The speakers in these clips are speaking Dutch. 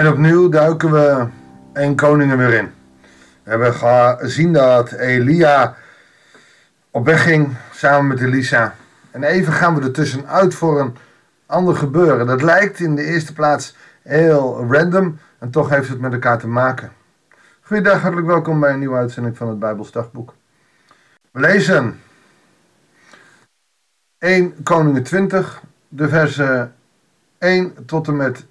En opnieuw duiken we één koningen weer in. We hebben gezien dat Elia op weg ging samen met Elisa. En even gaan we er tussenuit voor een ander gebeuren. Dat lijkt in de eerste plaats heel random en toch heeft het met elkaar te maken. Goedendag, hartelijk welkom bij een nieuwe uitzending van het Bijbels Dagboek. We lezen 1 Koningen 20, de versen 1 tot en met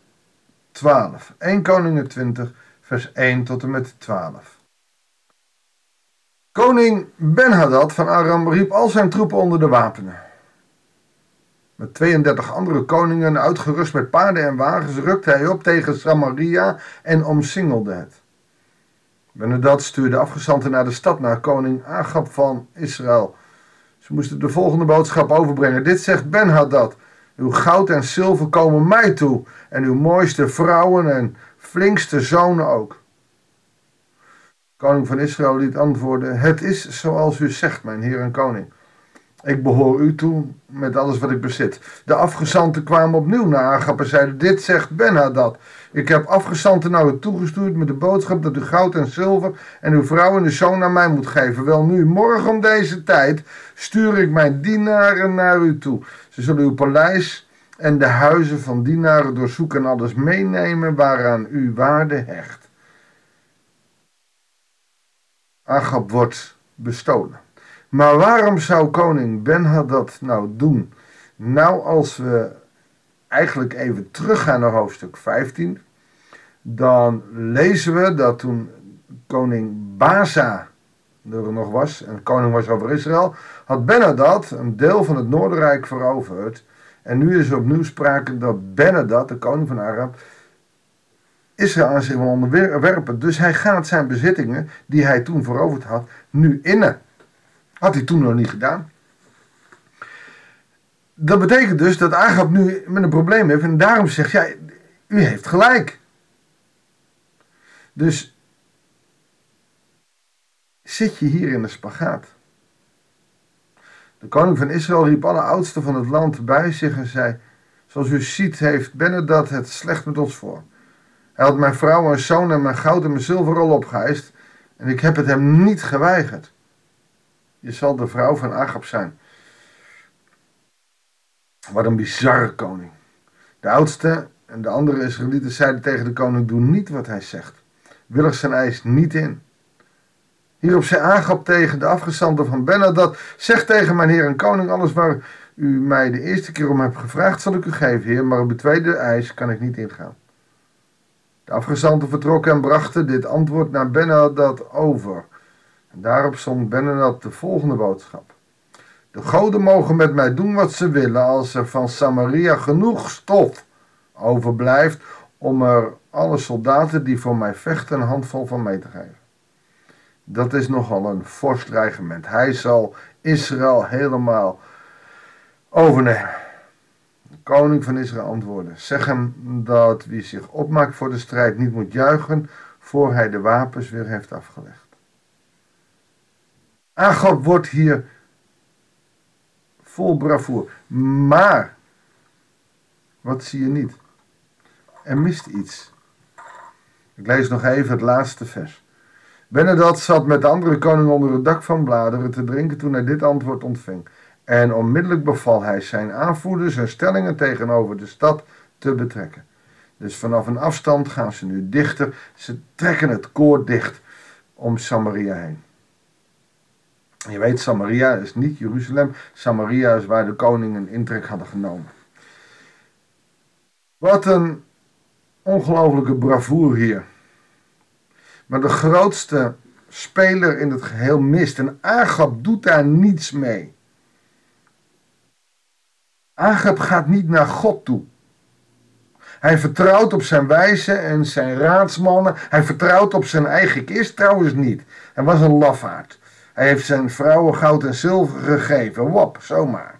12. 1 Koningen 20, vers 1 tot en met 12. Koning Benhadad van Aram riep al zijn troepen onder de wapenen. Met 32 andere koningen, uitgerust met paarden en wagens, rukte hij op tegen Samaria en omsingelde het. Benhadad stuurde afgezanten naar de stad, naar koning Agab van Israël. Ze moesten de volgende boodschap overbrengen. Dit zegt Benhadad. Uw goud en zilver komen mij toe, en uw mooiste vrouwen en flinkste zonen ook. Koning van Israël liet antwoorden: Het is zoals u zegt, mijn heer en koning. Ik behoor u toe met alles wat ik bezit. De afgezanten kwamen opnieuw naar Agap en zeiden: Dit zegt Ben-Hadad. Ik heb afgezanten naar u toegestuurd met de boodschap dat u goud en zilver en uw vrouw en uw zoon naar mij moet geven. Wel nu, morgen om deze tijd stuur ik mijn dienaren naar u toe. Ze zullen uw paleis en de huizen van dienaren doorzoeken en alles meenemen waaraan u waarde hecht. Agab wordt bestolen. Maar waarom zou koning Ben dat nou doen? Nou, als we eigenlijk even teruggaan naar hoofdstuk 15, dan lezen we dat toen koning Baza er nog was, en koning was over Israël, had Benadad een deel van het Noorderrijk veroverd. En nu is er opnieuw sprake dat Benadad, de koning van Arab, Israël aan zich wil onderwerpen. Dus hij gaat zijn bezittingen, die hij toen veroverd had, nu innen. Had hij toen nog niet gedaan. Dat betekent dus dat Agab nu met een probleem heeft en daarom zegt, ja, u heeft gelijk. Dus zit je hier in de spagaat. De koning van Israël riep alle oudsten van het land bij zich en zei, zoals u ziet heeft Benedad het slecht met ons voor. Hij had mijn vrouw en zoon en mijn goud en mijn zilver al opgeëist en ik heb het hem niet geweigerd. Je zal de vrouw van Agab zijn. Wat een bizarre koning. De oudste en de andere Israëlieten zeiden tegen de koning: Doe niet wat hij zegt. Willig zijn eis niet in. Hierop zei Agab tegen de afgezanten van Benadad: Zeg tegen mijn heer en koning: Alles waar u mij de eerste keer om hebt gevraagd, zal ik u geven, heer, maar op de tweede eis kan ik niet ingaan. De afgezanten vertrokken en brachten dit antwoord naar Benadad over. En daarop zond Benadad de volgende boodschap. De goden mogen met mij doen wat ze willen als er van Samaria genoeg stof overblijft om er alle soldaten die voor mij vechten een handvol van mee te geven. Dat is nogal een fors dreigement. Hij zal Israël helemaal overnemen. De koning van Israël antwoordde: Zeg hem dat wie zich opmaakt voor de strijd niet moet juichen voor hij de wapens weer heeft afgelegd. Agab wordt hier vol bravoer. Maar, wat zie je niet? Er mist iets. Ik lees nog even het laatste vers. Benedad zat met de andere koning onder het dak van bladeren te drinken toen hij dit antwoord ontving. En onmiddellijk beval hij zijn aanvoerders hun stellingen tegenover de stad te betrekken. Dus vanaf een afstand gaan ze nu dichter. Ze trekken het koord dicht om Samaria heen. Je weet, Samaria is niet Jeruzalem. Samaria is waar de koningen intrek hadden genomen. Wat een ongelofelijke bravoer hier. Maar de grootste speler in het geheel mist. En Agab doet daar niets mee. Agab gaat niet naar God toe. Hij vertrouwt op zijn wijze en zijn raadsmannen. Hij vertrouwt op zijn eigen kist trouwens niet. Hij was een lafaard. Hij heeft zijn vrouwen goud en zilver gegeven. Wop, zomaar.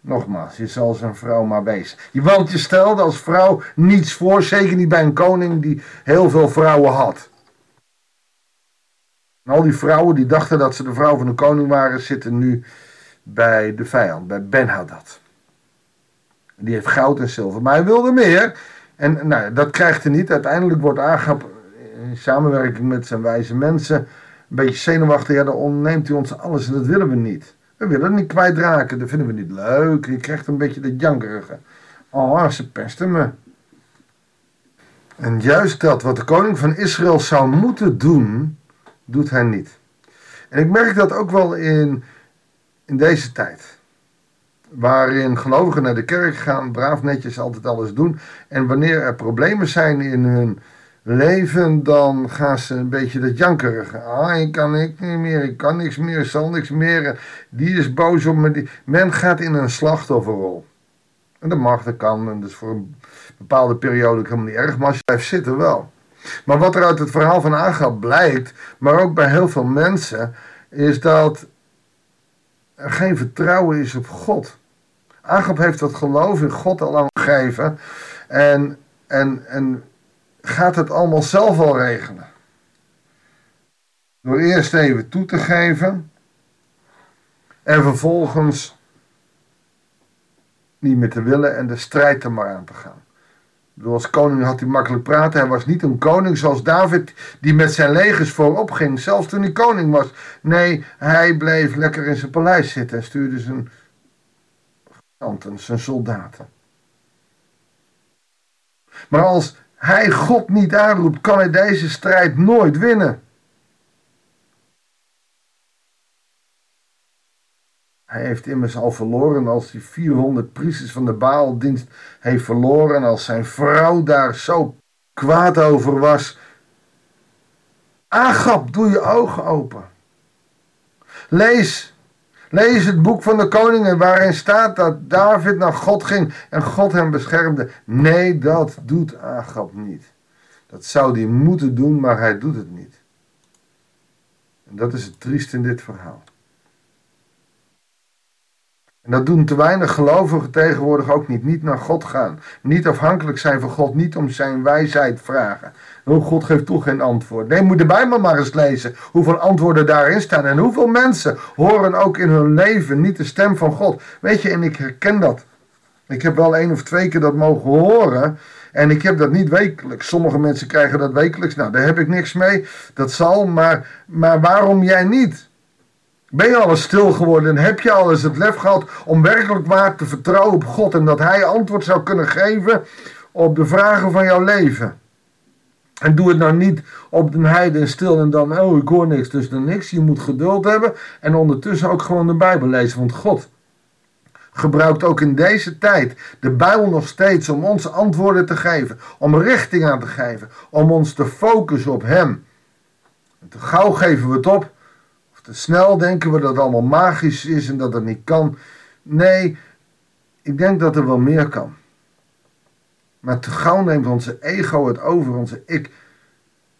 Nogmaals, je zal zijn vrouw maar wezen. Want je stelde als vrouw niets voor, zeker niet bij een koning die heel veel vrouwen had. En al die vrouwen die dachten dat ze de vrouw van de koning waren, zitten nu bij de vijand, bij Ben-Hadad. Die heeft goud en zilver, maar hij wilde meer. En nou, dat krijgt hij niet. Uiteindelijk wordt Agap in samenwerking met zijn wijze mensen een beetje zenuwachtig. Ja, dan ontneemt u ons alles en dat willen we niet. We willen het niet kwijtraken, dat vinden we niet leuk. Je krijgt een beetje de jankerige. Oh, ze pesten me. En juist dat wat de koning van Israël zou moeten doen, doet hij niet. En ik merk dat ook wel in, in deze tijd. Waarin gelovigen naar de kerk gaan, braaf netjes altijd alles doen. En wanneer er problemen zijn in hun leven, dan gaan ze een beetje dat jankerige. Ah, ik kan niks meer, ik kan niks meer, ik zal niks meer. Die is boos op me. Men gaat in een slachtofferrol. En dat mag, dat kan. En dat is voor een bepaalde periode helemaal niet erg. Maar als je blijft zitten, wel. Maar wat er uit het verhaal van Agab blijkt, maar ook bij heel veel mensen, is dat er geen vertrouwen is op God. Agab heeft dat geloof in God al gegeven. En, en, en gaat het allemaal zelf al regelen. Door eerst even toe te geven en vervolgens niet meer te willen en de strijd er maar aan te gaan. Als koning had hij makkelijk praten. Hij was niet een koning zoals David, die met zijn legers voorop ging, zelfs toen hij koning was. Nee, hij bleef lekker in zijn paleis zitten en stuurde zijn giganten, zijn soldaten. Maar als hij God niet aanroept, kan hij deze strijd nooit winnen. Hij heeft immers al verloren als hij 400 priesters van de Baaldienst heeft verloren. Als zijn vrouw daar zo kwaad over was. Agap, doe je ogen open. Lees, lees het boek van de koningen waarin staat dat David naar God ging en God hem beschermde. Nee, dat doet Agap niet. Dat zou hij moeten doen, maar hij doet het niet. En dat is het triest in dit verhaal. Dat doen te weinig gelovigen tegenwoordig ook niet. Niet naar God gaan. Niet afhankelijk zijn van God. Niet om zijn wijsheid vragen. Oh, God geeft toch geen antwoord. Nee, moet de Bijbel maar eens lezen. Hoeveel antwoorden daarin staan. En hoeveel mensen horen ook in hun leven niet de stem van God. Weet je, en ik herken dat. Ik heb wel één of twee keer dat mogen horen. En ik heb dat niet wekelijks. Sommige mensen krijgen dat wekelijks. Nou, daar heb ik niks mee. Dat zal. Maar, maar waarom jij niet? Ben je alles stil geworden en heb je alles het lef gehad om werkelijk waar te vertrouwen op God en dat Hij antwoord zou kunnen geven op de vragen van jouw leven? En doe het nou niet op de heide en stil en dan, oh ik hoor niks, dus dan niks. Je moet geduld hebben en ondertussen ook gewoon de Bijbel lezen. Want God gebruikt ook in deze tijd de Bijbel nog steeds om ons antwoorden te geven, om richting aan te geven, om ons te focussen op Hem. Te gauw geven we het op snel denken we dat het allemaal magisch is en dat het niet kan. Nee, ik denk dat er wel meer kan. Maar te gauw neemt onze ego het over, onze ik.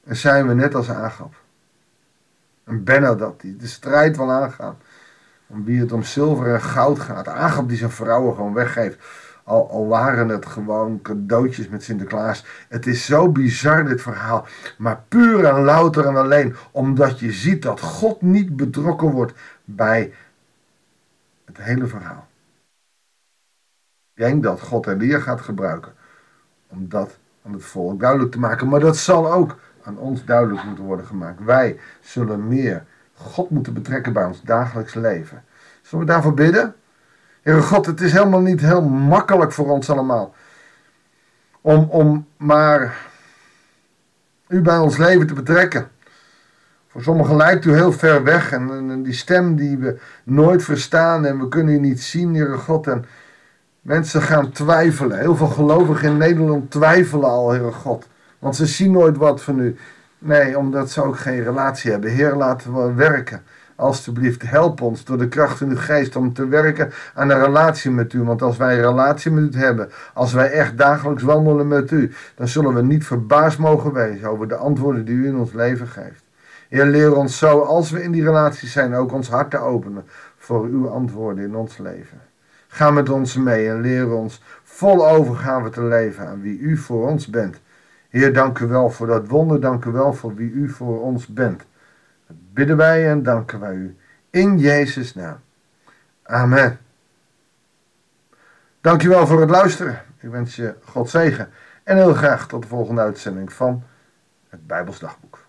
En zijn we net als Agap. En dat die de strijd wil aangaan. Om wie het om zilver en goud gaat. Agap die zijn vrouwen gewoon weggeeft. Al, waren het gewoon cadeautjes met Sinterklaas. Het is zo bizar dit verhaal. Maar puur en louter en alleen omdat je ziet dat God niet betrokken wordt bij het hele verhaal. Ik denk dat God Elia gaat gebruiken om dat aan het volk duidelijk te maken. Maar dat zal ook aan ons duidelijk moeten worden gemaakt. Wij zullen meer God moeten betrekken bij ons dagelijks leven. Zullen we daarvoor bidden? Heere God, het is helemaal niet heel makkelijk voor ons allemaal. Om, om maar u bij ons leven te betrekken. Voor sommigen lijkt u heel ver weg en, die stem die we nooit verstaan en we kunnen u niet zien, Heere God. En mensen gaan twijfelen. Heel veel gelovigen in Nederland twijfelen al, Heere God. Want ze zien nooit wat van u. Nee, omdat ze ook geen relatie hebben. Heer, laten we werken. Alsjeblieft, help ons door de kracht van uw geest om te werken aan een relatie met u. Want als wij een relatie met u hebben, als wij echt dagelijks wandelen met u, dan zullen we niet verbaasd mogen wezen over de antwoorden die u in ons leven geeft. Heer, leer ons zo, als we in die relatie zijn, ook ons hart te openen voor uw antwoorden in ons leven. Ga met ons mee en leer ons vol overgave te leven aan wie u voor ons bent. Heer, dank u wel voor dat wonder, dank u wel voor wie u voor ons bent bidden wij en danken wij u. In Jezus' naam. Amen. Dankjewel voor het luisteren. Ik wens je God zegen En heel graag tot de volgende uitzending van het Bijbels Dagboek.